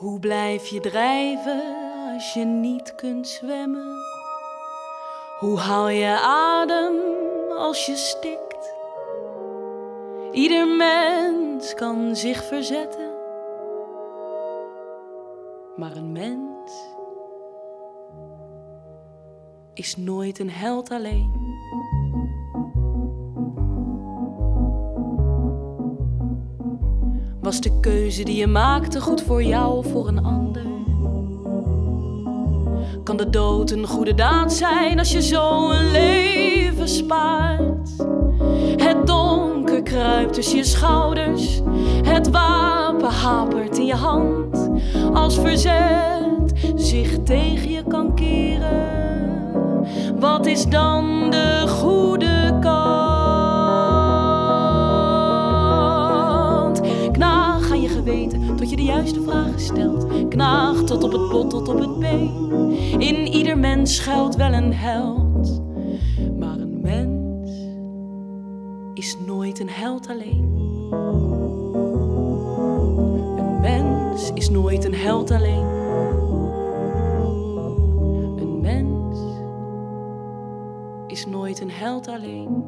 Hoe blijf je drijven als je niet kunt zwemmen? Hoe haal je adem als je stikt? Ieder mens kan zich verzetten, maar een mens is nooit een held alleen. Was de keuze die je maakte goed voor jou of voor een ander? Kan de dood een goede daad zijn als je zo een leven spaart? Het donker kruipt tussen je schouders, het wapen hapert in je hand. Als verzet zich tegen je kan keren, wat is dan de juiste vragen stelt. Knaag tot op het bot, tot op het been. In ieder mens schuilt wel een held, maar een mens is nooit een held alleen. Een mens is nooit een held alleen. Een mens is nooit een held alleen.